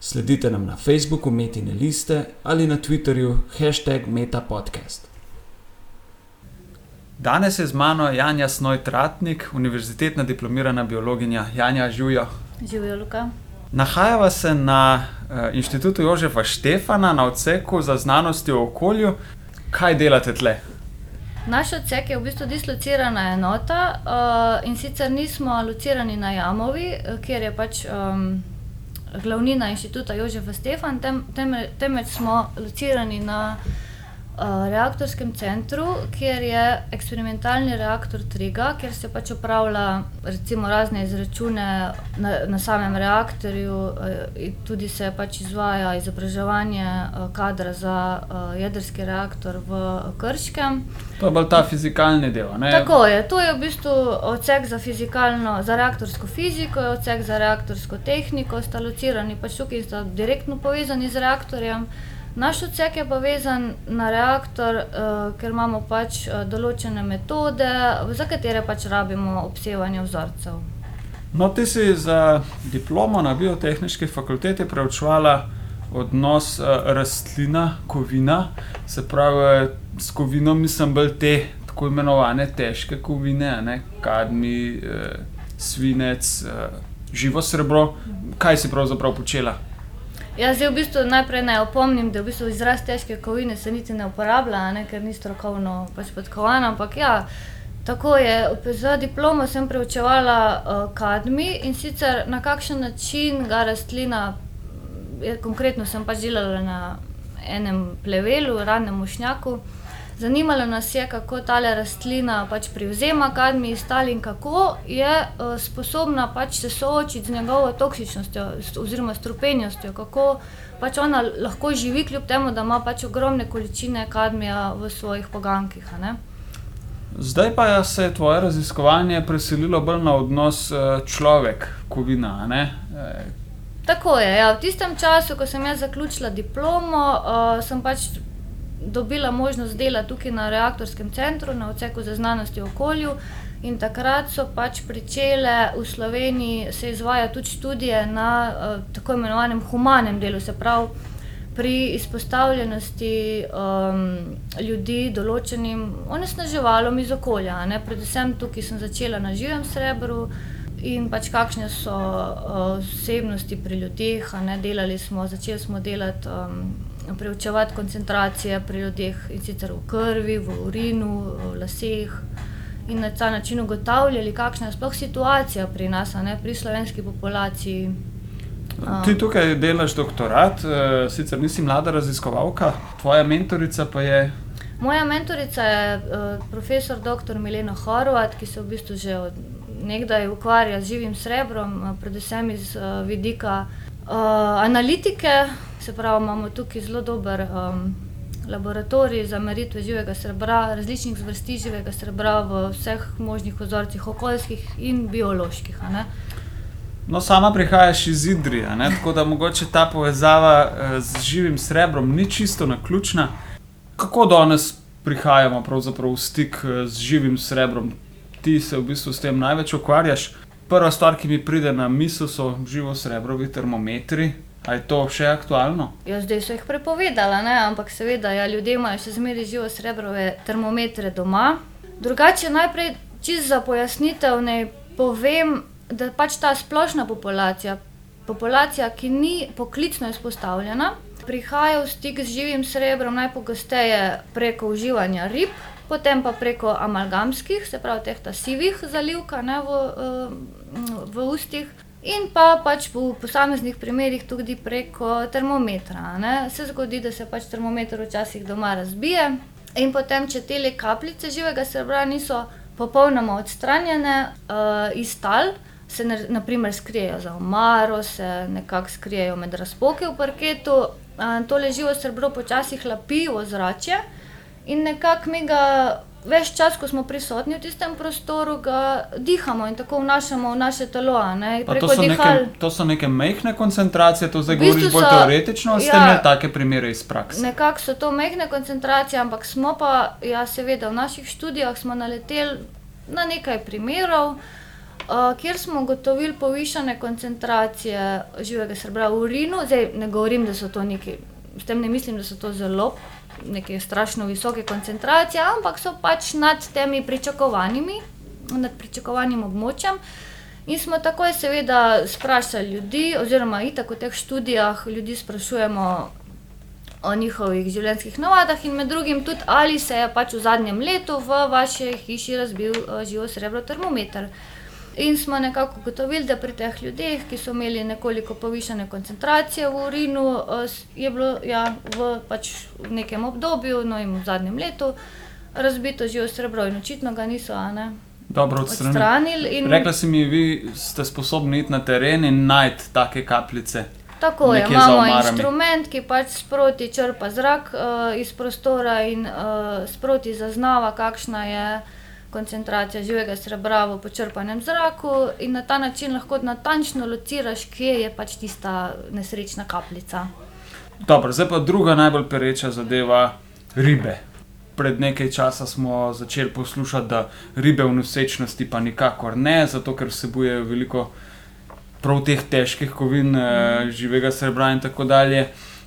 Sledite nam na Facebooku Metine liste ali na Twitterju hashtag MetaPodcast. Danes je z mano Janja Snoj-Tratnik, univerzitetna diplomirana biologinja. Janja, živijo. Živijo, Luka. Nahajava se na uh, inštitutu Jožefa Štefana na odseku za znanosti o okolju. Kaj delate tle? Naš odsek je v bistvu dislocirana enota uh, in sicer nismo locirani na Jamovi, kjer je pač. Um, glavnina inštituta Jožefa Stefan, tem, temveč tem smo locirani na uh, reaktorskem centru, kjer je eksperimentalni reaktor Triga, kjer se pač upravlja recimo, razne izračune na, na samem reaktorju, uh, tudi se pač izvaja izobraževanje uh, kadra za jedrski reaktor v Krškem. To je bolj ta fizikalni del. Ne? Tako je. To je v bistvu odsek za, za reaktorsko fiziko, odsek za reaktorsko tehniko, sta locirani pač tukaj in sta direktno povezani z reaktorjem. Naš odsek je pa vezan na reaktor, uh, ker imamo pač uh, določene metode, za katere pač rabimo obsevanje vzorcev. No, ti si za diplomo na biotehnički fakulteti preučevala odnos uh, rastlina, kovina, se pravi, s kovino mislim bolj te tako imenovane težke kovine, ne? kadmi, uh, svinec, uh, živo srebro. Kaj si pravzaprav počela? Jaz v bistvu najprej ne opomnim, da v bistvu izraz težke kovine se niti ne uporablja, ne, ker ni strokovno pač podkovan. Ampak ja, tako je. Za diplomo sem preučevala uh, kadmi in sicer na kakšen način ga rastlina, konkretno sem pač delala na enem plevelu, ranem mušnjaku. Zanimalo nas je, kako ta rastlina pač privzema kadmi iz tal in kako je uh, sposobna pač se soočiti z njegovo toksičnostjo oziroma strupenjostjo, kako pač ona lahko živi, kljub temu, da ima pač ogromne količine kadmija v svojih pogankih. Zdaj pa se je tvoje raziskovanje preselilo bolj na odnos uh, človek-kovina. E. Tako je. Ja. V tistem času, ko sem jaz zaključila diplomo, uh, sem pač dobila možnost dela tukaj na reaktorskem centru, na odseku za znanost in okolju. In takrat so pač začele v Sloveniji se izvajati tudi študije na uh, tako imenovanem humanem delu, se pravi pri izpostavljenosti um, ljudi določenim onesnaževalom iz okolja. Ne? Predvsem tukaj sem začela na živem srebru. In pač kakšne so uh, osebnosti pri ljudeh, delali smo, začeli smo delati um, preučevati koncentracije pri ljudeh in sicer v krvi, v urinu, v laseh. In na ta način ugotavljali, kakšna je sploh situacija pri nas, ne, pri slovenski populaciji. Ti tukaj delaš doktorat, eh, sicer nisi mlada raziskovalka, tvoja mentorica pa je. Moja mentorica je uh, profesor dr. Milena Horvat, ki se v bistvu že od nekdaj ukvarja z živim srebrom, predvsem iz vidika analitike, Se pravi, imamo tukaj zelo dober um, laboratorij za meritve živega srebra, različnih zvrsti živega srebra v vseh možnih vzorcih, okoljskih in bioloških. No, sama prihajaš iz Idrija, ne? tako da mogoče ta povezava eh, z živim srebrom ni čisto na ključna. Kako danes prihajamo v stik eh, z živim srebrom? Ti se v bistvu s tem največ ukvarjaš. Prva stvar, ki mi pride na misel, so živo srebrovi termometri, Ali je to še aktualno? Ja, zdaj so jih prepovedali, ne? ampak seveda ja, ljudje imajo še zmeraj živo srebrove termometre doma. Drugače, najprej, čisto za pojasnitev, ne povem, da pač ta splošna populacija, populacija, ki ni poklicno izpostavljena, prihaja v stik z živim srebrom najpogosteje preko uživanja rib. Potem pa preko amalgamskih, se pravi, teh sivih zalivk v, eh, v ustih, in pa pač v posameznih primerih tudi preko termometra. Ne. Se zgodi, da se pač termometer včasih doma razbije in potem, če te kapljice živega srebra niso popolnoma odstranjene uh, iz tal. Se ne, naprimer skrijejo za omaro, se nekako skrijejo med razpoke v parketu, uh, to leživo srebro počasi hlapi v zrače in nekako mi ga ves čas, ko smo prisotni v tistem prostoru, ga dihamo in tako vnašamo v naše telo. to, so neke, dihal. to so neke mehke koncentracije, to zdaj V bistvu govoriš bolj so- teoretično, ali ste ja. imeli take primere iz prakse? Nekako so to mehke koncentracije, ampak smo pa, ja, seveda, v naših študijah smo naleteli na nekaj primerov, uh, kjer smo ugotovili povišane koncentracije živega srebra v urinu. Zdaj ne govorim, da so to neki, s tem ne mislim, da so to zelo neke strašno visoke koncentracije, ampak so pač nad temi pričakovanimi, nad pričakovanim območjem. In smo takoj, seveda, sprašali ljudi, oziroma itak v teh študijah ljudi sprašujemo o njihovih življenjskih navadah, in med drugim tudi, ali se je pač v zadnjem letu v vaši hiši razbil uh, živo srebro termometer. In smo nekako ugotovili, da pri teh ljudeh, ki so imeli nekoliko povišene koncentracije v urinu, uh, s- je bilo ja, v, pač v nekem obdobju, no in v zadnjem letu, razbito živo srebro in očitno ga niso Dobro odstranili. odstranili. In Rekla si mi, vi ste sposobni iti na teren in najti take kapljice. Tako je, imamo inštrument, ki pač sproti črpa zrak uh, iz prostora in uh, sproti zaznava, kakšna je koncentracija živega srebra v počrpanem zraku, in na ta način lahko natančno lociraš, kje je pač tista nesrečna kapljica. Dobro, zdaj pa druga najbolj pereča zadeva, ribe. Pred nekaj časa smo začeli poslušati, da ribe v nosečnosti pa nikakor ne, zato ker vsebujejo veliko prav teh težkih kovin, mm. živega srebra in tako dalje,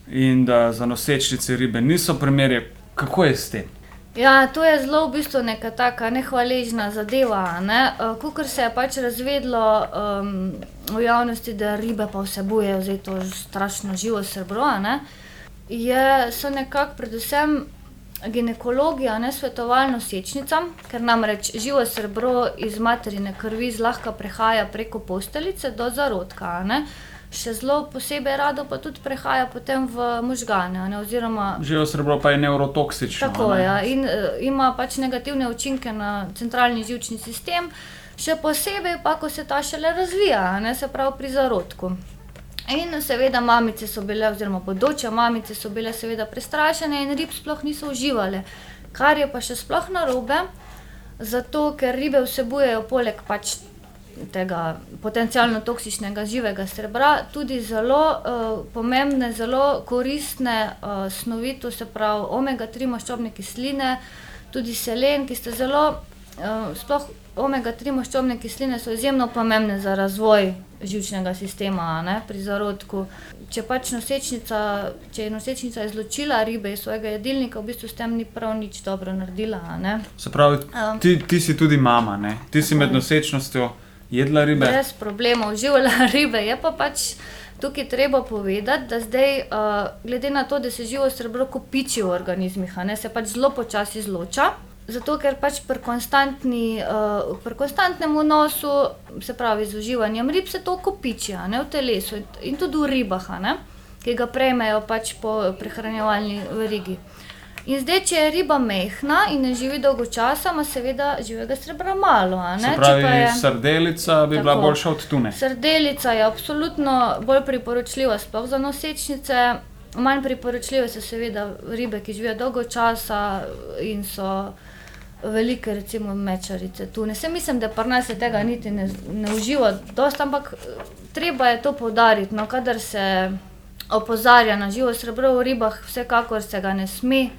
in da za nosečnice ribe niso primerje. Kako je s tem? Ja, to je zelo v bistvu neka taka nehvaležna zadeva. Ne? Kukor se je pač razvedlo um, v javnosti, da ribe pa vsebujejo zdaj to strašno živo srebro, a ne, je, so nekako predvsem ginekologi a ne svetovali nosečnicam, ker namreč živo srebro iz materine krvi zlahka prehaja preko posteljice do zarodka. a ne. Še zelo posebej rado pa tudi prehaja potem v možgane, ne, oziroma Živo srebro pa je neurotoksično. Tako je. Ja. In uh, ima pač negativne učinke na centralni živčni sistem, še posebej pa, ko se ta šele razvija, ne se pravi pri zarodku. In seveda mamice so bile, oziroma bodoče mamice so bile seveda prestrašene in rib sploh niso uživale. Kar je pa še sploh narobe, zato ker ribe vsebujejo poleg pač tega potencialno toksičnega živega srebra tudi zelo uh, pomembne, zelo koristne uh, snovi, to se pravi omega-3 maščobne kisline, tudi selen, ki sta zelo, uh, sploh omega-3 maščobne kisline so izjemno pomembne za razvoj živčnega sistema ne, pri zarodku. Če pač nosečnica, če je nosečnica izločila ribe iz svojega jedilnika, v bistvu s tem ni prav nič dobro naredila. ne. Se pravi, Um, ti, ti si tudi mama, ne? ti si med nosečnostjo jedla ribe. Brez problemov, živela ribe. Je pa pač tukaj treba povedati, da zdaj, uh, glede na to, da se živo srebro kopiči v organizmih, ne, se pač zelo počasi izloča. Zato, ker pač pri, uh, pri konstantnem vnosu, se pravi z uživanjem rib, se to kopiči ne, v telesu in, tudi v ribah, ne, ki ga prejmejo pač po prehranjevalni verigi. In zdaj, če je riba mehna in ne živi dolgo časa, ima seveda živega srebra malo. Se pravi, je- srdelica bi bila Tako. boljša od tune. Srdelica je absolutno bolj priporočljiva, sploh za nosečnice. Manj priporočljive so seveda ribe, ki živijo dolgo časa in so velike, recimo mečarice, tune. Se mislim, da pri nas se tega niti ne, ne uživa dosta, ampak eh, treba je to poudariti. No, kadar se opozarja na živo srebro v ribah, vsekakor se ga ne sme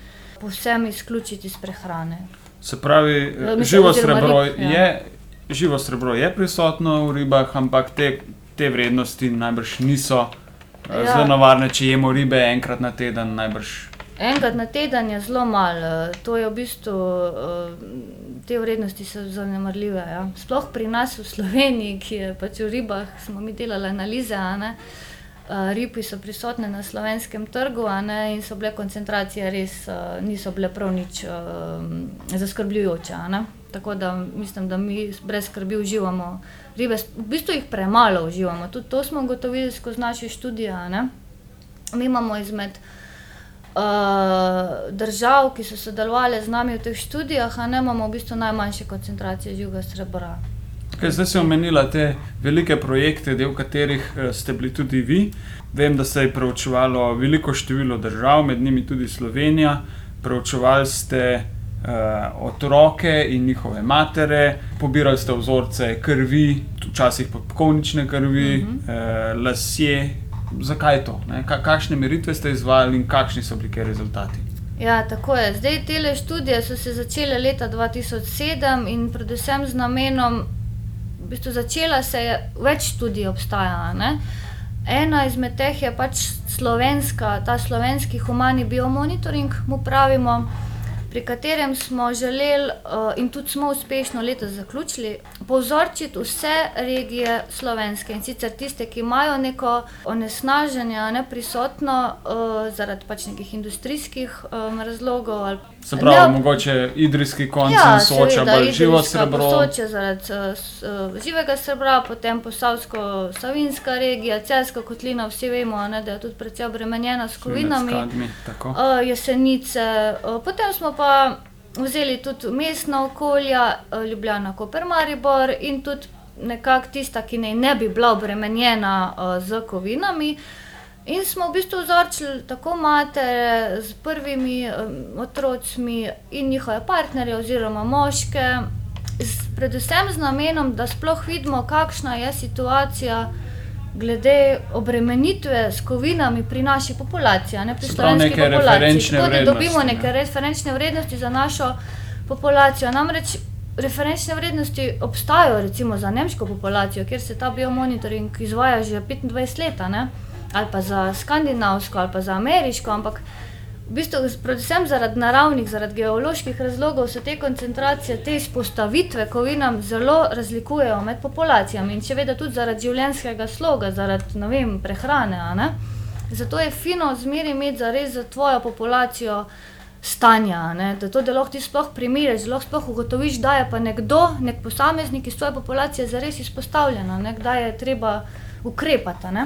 povsem izključiti iz prehrane. Se pravi, Ja, mislim, živo oziroma srebro, rib, ja. je, živo srebro je prisotno v ribah, ampak te, te vrednosti najbrž niso ja. Ja. zelo nevarne, če jemo ribe enkrat na teden. Najbrž. Enkrat na teden je zelo malo, to je v bistvu, eh, te vrednosti so zanemarljive. Ja. Sploh pri nas v Sloveniji, ki je pač v ribah, smo mi delali analize, ne. Eh, Ribi so prisotne na slovenskem trgu ne, in so bile koncentracije res, eh, niso bile prav nič uh, zaskrbljujoče. Tako da mislim, da mi brez skrbi uživamo ribe, v bistvu jih premalo uživamo. Tudi to smo ugotovili skozi naše študije. Mi imamo izmed uh, držav, ki so sodelovali z nami v teh študijah, a ne imamo v bistvu najmanjše koncentracije živega srebra. Kaj, zdaj si omenila te velike projekte, del katerih eh, ste bili tudi vi. Vem, da se je preučevalo veliko število držav, med njimi tudi Slovenija. preučevali ste uh, otroke in njihove matere, pobirali ste vzorce krvi, včasih pa konične krvi, uh -huh. uh, lasje. Zakaj je to? Ka kakšne meritve ste izvajali in kakšni so bili rezultati? Ja, tako je. Zdaj, te študije so se začele leta 2007 in predvsem z namenom, v bistvu začela se je več študij obstajala. Ena izmed teh je pač slovenska, ta slovenski humani biomonitoring, mu pravimo pri katerem smo želeli uh, in tudi smo uspešno letos zaključili, povzročiti vse regije slovenske in sicer tiste, ki imajo neko onesnaženje, ne prisotno uh, zaradi pač nekih industrijskih um, razlogov. Se pravi, ne, mogoče idrijski konc ja, soča, ali živo srebro. Soče zaradi uh, živega srebra, potem posavsko-savinska regija, celska kotlina, vsi vemo, ne, da je tudi precej obremenjena s kovinami. Uh, jesenice, uh, potem smo pa vzeli tudi mestna okolja, eh, Ljubljana, Koper, Maribor in tudi nekako tista, ki ne, ne bi bila obremenjena uh, z kovinami. In smo v bistvu vzorčili tako matere z prvimi um, otroci in njihove partnerje, oziroma moške, z, predvsem z namenom, da sploh vidimo, kakšna je situacija glede obremenitve s kovinami pri naši populaciji, ne pri slovenski populaciji. Tako da dobimo neke ne. referenčne vrednosti za našo populacijo. Namreč referenčne vrednosti obstajajo recimo za nemško populacijo, kjer se ta biomonitoring izvaja že 25 let, ali pa za skandinavsko, ali pa za ameriško, ampak v bistvu, predvsem zaradi naravnih, zaradi geoloških razlogov, se te koncentracije, te izpostavitve kovinam zelo razlikujejo med populacijami in seveda tudi zaradi življenjskega sloga, zaradi vem, prehrane. Zato je fino zmeri imeti za res za tvojo populacijo. Stanja, da to delo ti sploh primeriš, zelo sploh ugotoviš, da je pa nekdo, nek posameznik iz svoje populacije zares izpostavljen, da je treba ukrepati. Ne?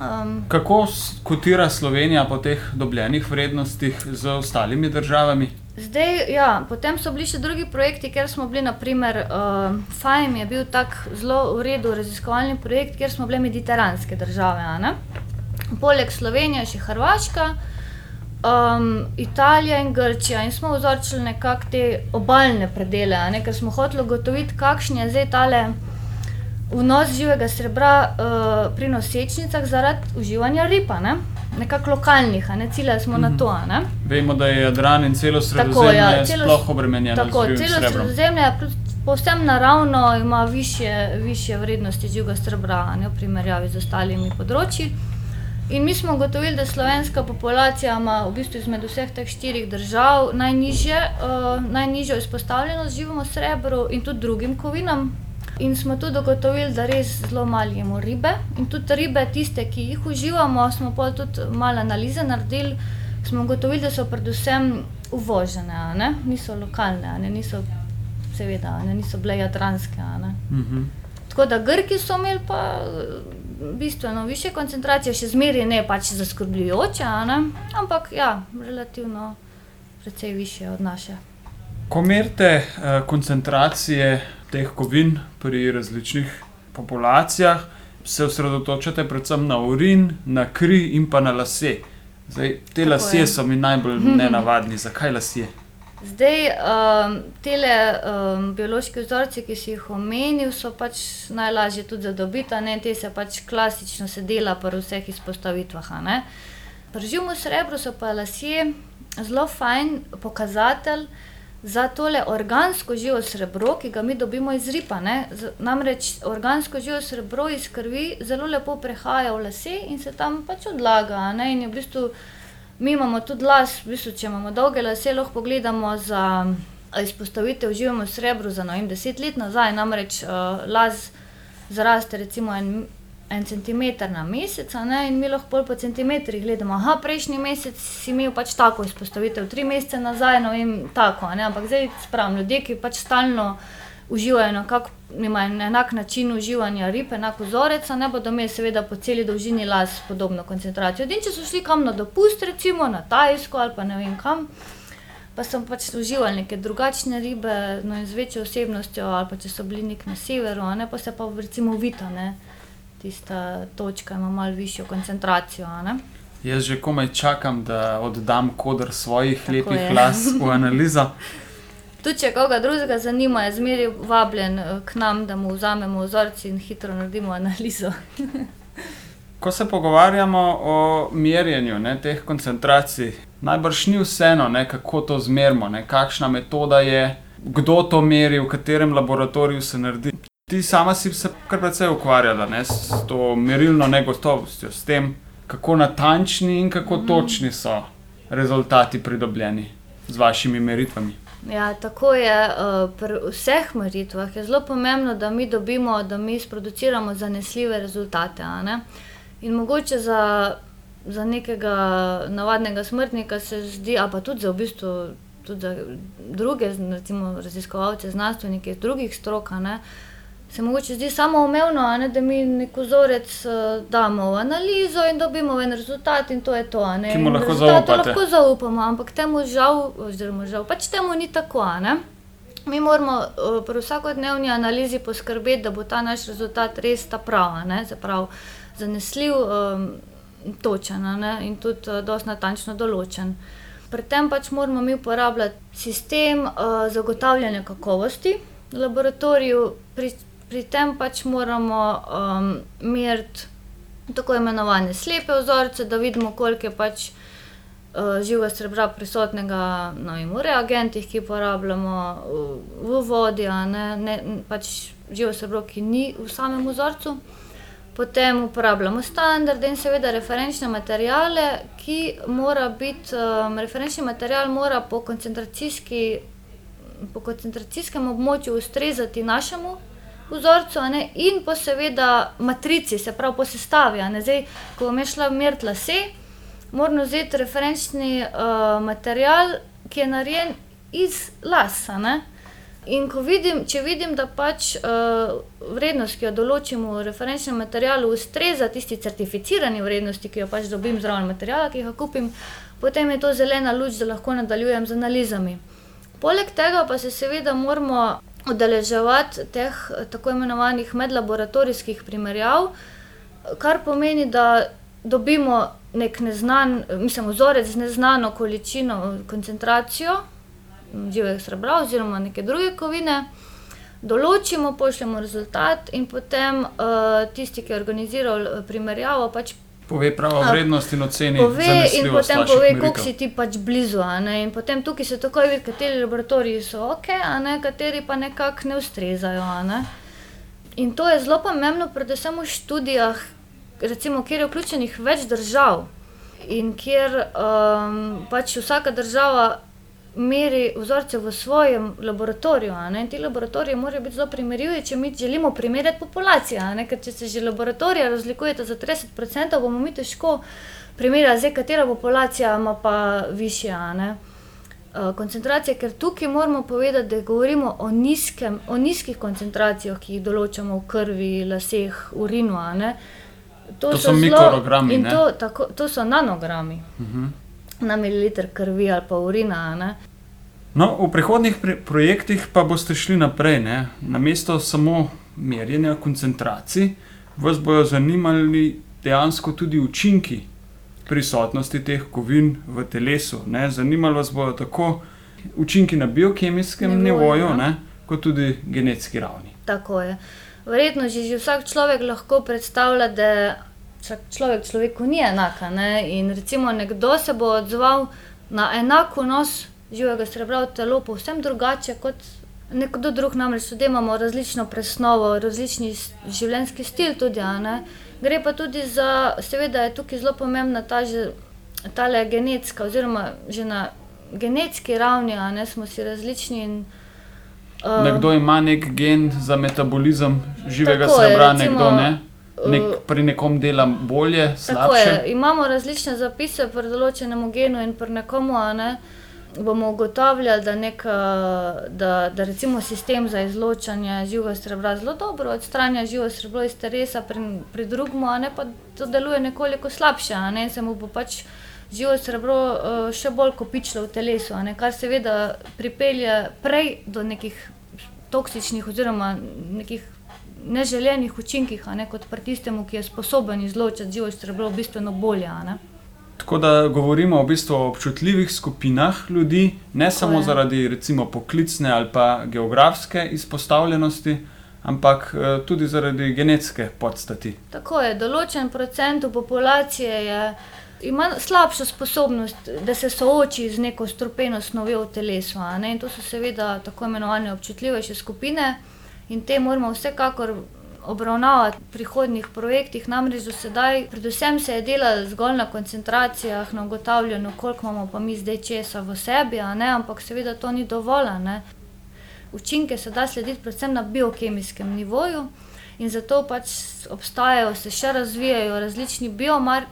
Um, Kako kotira Slovenija po teh dobljenih vrednostih z ostalimi državami? Zdaj, ja, potem so bili še drugi projekti, kjer smo bili, naprimer, uh, FAIM je bil tak zelo v redu raziskovalni projekt, kjer smo bile mediteranske države. Poleg Slovenije še Hrvaška, um, Italija in Grčija. In smo vzorčili nekako te obaljne predele, ker smo hoteli ugotoviti, kakšen je zdaj tale vnos živega srebra uh, pri nosečnicah zaradi uživanja ripa, ne? nekako lokalnih, ne ciljali smo mm -hmm. na to. Ne? Vemo, da je Jadran in celo sredozemlje ja, sploh obremenjeno. Tako, celo sredozemlje povsem naravno ima više, više vrednosti živega srebra ne? v primerjavi z ostalimi področji. In mi smo ugotovili, da slovenska populacija ima v bistvu izmed vseh teh štirih držav najnižje, uh, najnižjo izpostavljenost živemu srebru in tudi drugim kovinam, In smo tudi ugotovili, da res zelo malo jemo ribe. In tudi ribe, tiste, ki jih uživamo, smo pa tudi malo analize naredili. Smo ugotovili, da so predvsem uvožene, ne? niso lokalne, ne? niso, seveda, ne? niso bile jadranske. Mm -hmm. Tako da Grki so imeli pa bistveno više koncentracije, še zmeraj ne pač zaskrbljujoče, ampak ja, relativno precej više od naše. Ko merite uh, koncentracije teh kovin pri različnih populacijah, se osredotočate predvsem na urin, na kri in pa na lase. Zdaj, te Tako lase je. so mi najbolj nenavadni. Zakaj lase? Zdaj, um, te um, biološke vzorce, ki si jih omenil, so pač najlažje tudi zadobiti, ne te se pač klasično sedela pri vseh izpostavitvah. Pri živemu srebru so pa lasje zelo fajn pokazatelj za tole organsko živo srebro, ki ga mi dobimo iz ripa. Ne? Namreč organsko živo srebro iz krvi zelo lepo prehaja v lase in se tam pač odlaga. In v bistvu mi imamo tudi las, v bistvu, če imamo dolge lase, lahko pogledamo za izpostavitev živemu srebru za no, deset let nazaj. Namreč uh, las zraste recimo en en centimeter na mesec, ne, in mi lahko po centimetrih gledamo. Aha, prejšnji mesec si imel pač tako izpostavitev, tri mesece nazaj, no in tako. Ne, ampak zdaj spravim ljudje, ki pač stalno uživajo na kak, enak način uživanja rib, enak vzorec, ne bodo imeli seveda po celi dolžini las podobno koncentracijo. In če so šli kam na dopust, recimo na Tajsko ali pa ne vem kam. Pa sem pač užival neke drugačne ribe, no, z večjo osebnostjo, ali pa če so bili nek na severu, ne, pa se pa recimo vita, ne, tista točka ima malo višjo koncentracijo. Jaz že komaj čakam, da oddam kodr svojih Tako lepih je. las v analizo. Tudi če koga drugega zanima, je zmeraj vabljen eh, k nam, da mu vzamemo vzorci in hitro naredimo analizo. Ko se pogovarjamo o merjenju ne, teh koncentracij, najbrž ni vseeno, ne, kako to zmerimo, ne, kakšna metoda je, kdo to meri, v katerem laboratoriju se naredi. Ti sama si se kar precej ukvarjala ne, s to merilno negotovostjo, s tem, kako natančni in kako točni so rezultati pridobljeni z vašimi meritvami. Ja, tako je. eh, Pri vseh meritvah je zelo pomembno, da mi dobimo, da mi sproduciramo zanesljive rezultate. In mogoče za, za nekega navadnega smrtnika se zdi, a pa tudi za, v bistvu, tudi za druge, recimo raziskovalce, znanstvenike iz drugih strok, ne, se mogoče zdi samoumevno, ne, da mi nek vzorec eh, damo v analizo in dobimo en rezultat, in to je to. Ki mu lahko zaupate. lahko zaupamo, ampak temu žal, oziroma žal, pač temu ni tako. ne. Mi moramo uh, pri vsakodnevni analizi poskrbeti, da bo ta naš rezultat res ta pravi, se pravi zanesljiv, um, točen ne, in tudi uh, dosti natančno določen. Pri tem pač moramo mi uporabljati sistem uh, zagotavljanja kakovosti v laboratoriju, pri, pri tem pač moramo um, meriti tako imenovane slepe vzorce, da vidimo, koliko je pač uh, živega srebra prisotnega ne vem, v reagentih, ki jih uporabljamo, v, v vodi, ne, ne pač živo srebro, ki ni v samem vzorcu. Potem uporabljamo standarde in seveda referenčne materijale, ki mora biti, um, referenčni material mora po, po koncentracijskem območju ustrezati našemu vzorcu, a ne, in pa seveda matrici, se pravi po sestavi. a ne. Zdaj, ko bom jaz šla meriti lase, moram vzeti referenčni uh, material, ki je narejen iz lasa. Ne? In ko vidim, če vidim, da pač uh, vrednost, ki jo določimo v referenčnem materialu, ustreza tisti certificirani vrednosti, ki jo pač dobim zraven materijala, ki ga kupim, potem je to zelena luč, da lahko nadaljujem z analizami. Poleg tega pa se seveda moramo udeleževati teh eh, tako imenovanih medlaboratorijskih primerjav, kar pomeni, da dobimo nek neznan, mislim, vzorec z neznano količino, koncentracijo m, živega srebra oziroma neke druge kovine, določimo, pošljemo rezultat in potem uh, tisti, ki je organiziral eh, primerjavo, pač Pove pravo vrednost in oceni. pove in potem pove, koliko si ti pač blizu. In potem tukaj se takoj vidi, kateri laboratoriji so ok, a ne, kateri pa nekako ne ustrezajo. Ne. In to je zelo pomembno, predvsem v študijah, recimo, kjer je vključenih več držav in kjer um, pač vsaka država meri vzorce v svojem laboratoriju. In ti laboratoriji morajo biti zelo primerljivi, če mi želimo primerjati ne. Ker če se že laboratorija razlikujeta za 30%, bomo mi težko primerjali, zdaj, katera populacija ima pa višje. a ne. Uh, koncentracije, ker tukaj moramo povedati, da govorimo o, nizkem, o nizkih koncentracijah, ki jih določamo v krvi, laseh, urinu. ne. To so mikrogrami, in ne? to, tako, to so nanogrami Mhm. Na mililiter krvi ali pa urina. Ne? No, v prihodnih pri- projektih pa boste šli naprej. Ne? Namesto samo merjenja koncentracij, vas bodo zanimali dejansko tudi učinki prisotnosti teh kovin v telesu. Ne? Zanimali vas bodo tako učinki na biokemijskem Nivoju, nivoju, ja. ne? kot tudi genetski ravni. Tako je. Verjetno že, že vsak človek lahko predstavlja, da človek človeku ni enak. a Ne? In recimo nekdo se bo odzval na enak vnos živega srebra v telo, povsem drugače kot nekdo drug. Namreč tudi imamo različno presnovo, različni življenjski stil. Tudi. Gre pa tudi za, seveda je tukaj zelo pomembna ta že. Tale genetska, oziroma že na genetski ravni, ne smo si različni. In, uh, Nekdo ima nek gen za metabolizem živega Tako je, srebra, recimo, nekdo ne. Nek, pri nekom dela bolje, slabše. imamo različne zapise pri določenem genu in pri nekomu, ne, bomo ugotavljali, da, nek, da, da recimo sistem za izločanje živega srebra zelo dobro odstranja živo srebro iz telesa, pri, pri drugem a ne, pa to deluje nekoliko slabše, ne, se mu bo pač živo srebro še bolj kopičilo v telesu, ne, kar seveda pripelje prej do nekih toksičnih oziroma nekih neželenih učinkih, a ne, kot pri tistemu, ki je sposoben izločiti živo srebro bistveno bolje. Tako da govorimo v bistvu o občutljivih skupinah ljudi, ne Tako samo je. zaradi recimo poklicne ali pa geografske izpostavljenosti, ampak eh, tudi zaradi genetske podstati. Tako je, določen procent populacije je, ima slabšo sposobnost, da se sooči z neko strupeno snovjo v telesu. In to so seveda tako imenovane občutljivejše skupine, in te moramo vsekakor obravnavati v prihodnjih projektih. Namreč do sedaj, predvsem se je delalo zgolj na koncentracijah, na ugotavljanju, koliko imamo pa mi zdaj česa v sebi, a ne, ampak seveda to ni dovolj. a ne. Učinke se da slediti predvsem na biokemijskem nivoju. In zato pač obstajajo, se še razvijajo različni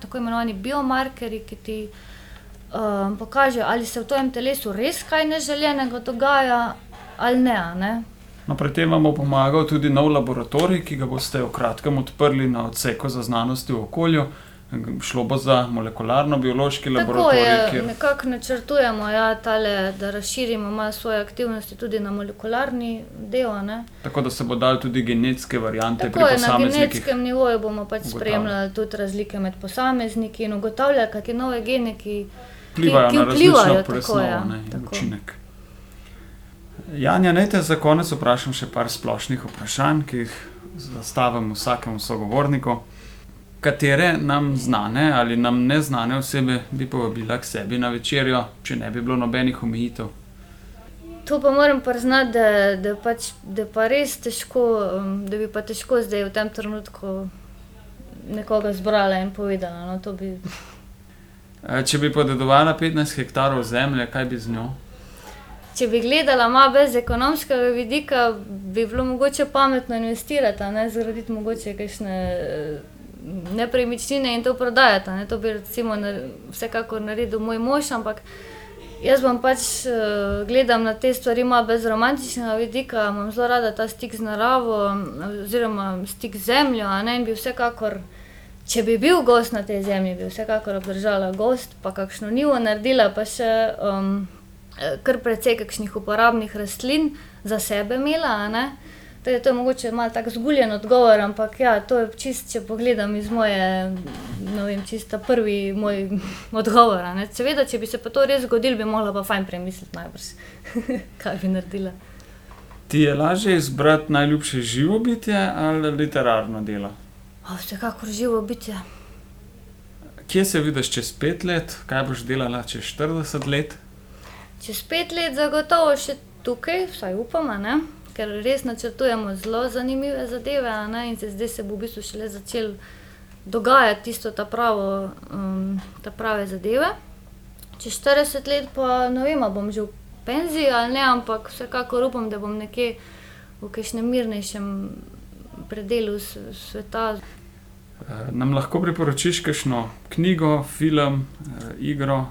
tako imenovani biomarkerji, ki ti um, pokažejo, ali se v tvojem telesu res kaj neželjenega dogaja ali ne. a ne. No, pri tem vam bo pomagal tudi nov laboratorij, ki ga boste v kratkem odprli na odseku za znanosti v okolju. Šlo bo za molekularno-biološki laboratorij, je, kjer nekako načrtujemo, ja, tale, da razširimo malo svoje aktivnosti tudi na molekularni del. ne. Tako da se bo dal tudi genetske variante Tako pri je, na posameznikih. genetskem nivoju bomo pač ugotavljali. spremljali tudi razlike med posamezniki in ugotavljali, kakšne nove gene, ki Vplivajo ki na vplivajo, različno presnovo tako. učinek. Janja, naj te za konec vprašam še par splošnih vprašanj, ki jih zastavim vsakemu sogovorniku. Katere nam znane ali nam neznane osebe bi povabila k sebi na večerjo, če ne bi bilo nobenih omejitev? To pa moram priznati, da, da, pač, da pa res težko, um, da bi pa težko zdaj v tem trenutku nekoga zbrala in povedala. No, to bi, E, Če bi podedovala 15 hektarov zemlje, kaj bi z njo? Če bi gledala malo brez ekonomskega vidika, bi bilo mogoče pametno investirati, a ne zgraditi mogoče kakšne eh, nepremičnine in to prodajati. a Ne. To bi recimo vsekakor naredil moj mož, ampak jaz bom pač uh, gledam na te stvari malo brez romantičnega vidika, imam zelo rada ta stik z naravo oziroma stik z zemljo, a ne in bi vsekakor. Če bi bil gost na tej zemlji, bi vsekakor obdržala gost, pa kakšno nivo naredila, pa še eh, kar precej kakšnih uporabnih rastlin za sebe imela. a ne. Torej, to je mogoče malo tako zguljen odgovor, ampak ja, to je čist, če pogledam iz moje, ne vem, čisto prvi moj odgovor. a ne. Seveda, če bi se pa to res zgodilo, bi mogla pa fajn premisliti najbrž, kaj bi naredila. Ti je lažje izbrati najljubše živo bitje ali literarno delo? Vsekakor živo bitje. Kje se vidiš čez pet let, kaj boš delala čez 40 let? Čez pet let zagotovo še tukaj, vsaj upam, a ne? ker res načrtujemo zelo zanimive zadeve, a ne? in se zdaj se bo v bistvu šele začel dogajati tisto, ta, pravo, um, ta prave zadeve. Čez 40 let pa ne vem, a bom že v penziji ali ne, ampak vsekakor upam, da bom nekje v kakšnem mirnejšem predelu sveta. Eh, Nam lahko priporočiš kakšno knjigo, film, eh, igro?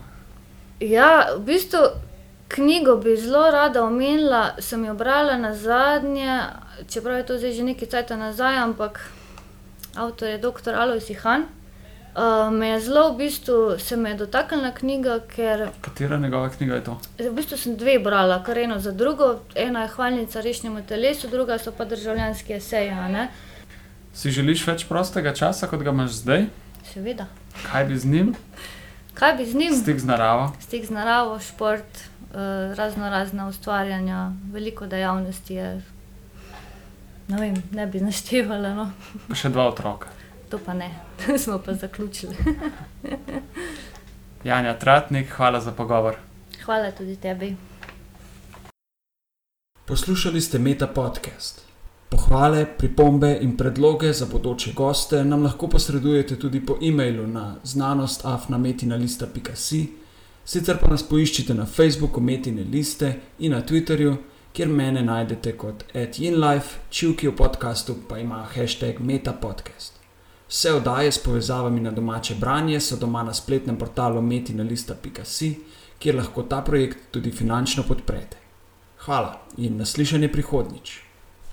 Ja, v bistvu knjigo bi zelo rada omenila, sem jo brala na zadnje, čeprav je to zdaj že nekaj časa nazaj, ampak avtor je dr. Alois Han. Uh, me je zelo, v bistvu se me je dotaknila knjiga, ker Katera njegova knjiga je to? v bistvu sem dve brala, kar eno za drugo. Ena je hvalnica rešnjemu telesu, druga so pa državljanski eseji. a ne. Si želiš več prostega časa, kot ga imaš zdaj? Seveda. Kaj bi z njim? Kaj bi z njim? Stik z naravo. Stik z naravo, šport, razno razna ustvarjanja, veliko dejavnosti je. Ne vem, ne bi naštevala, no. Pa še dva otroka. to pa ne, smo pa zaključili. Janja Tratnik, hvala za pogovor. Hvala tudi tebi. Poslušali ste Meta podcast. Pohvale, pripombe in predloge za bodoče goste nam lahko posredujete tudi po e-mailu na znanostafnametina.si, sicer pa nas poiščite na Facebooku Metine liste in na Twitterju, kjer mene najdete kot @inlife, čivki v podkastu pa ima hashtag metapodcast. Vse oddaje s povezavami na domače branje so doma na spletnem portalu metina.si, kjer lahko ta projekt tudi finančno podprete. Hvala in naslišanje prihodnjič.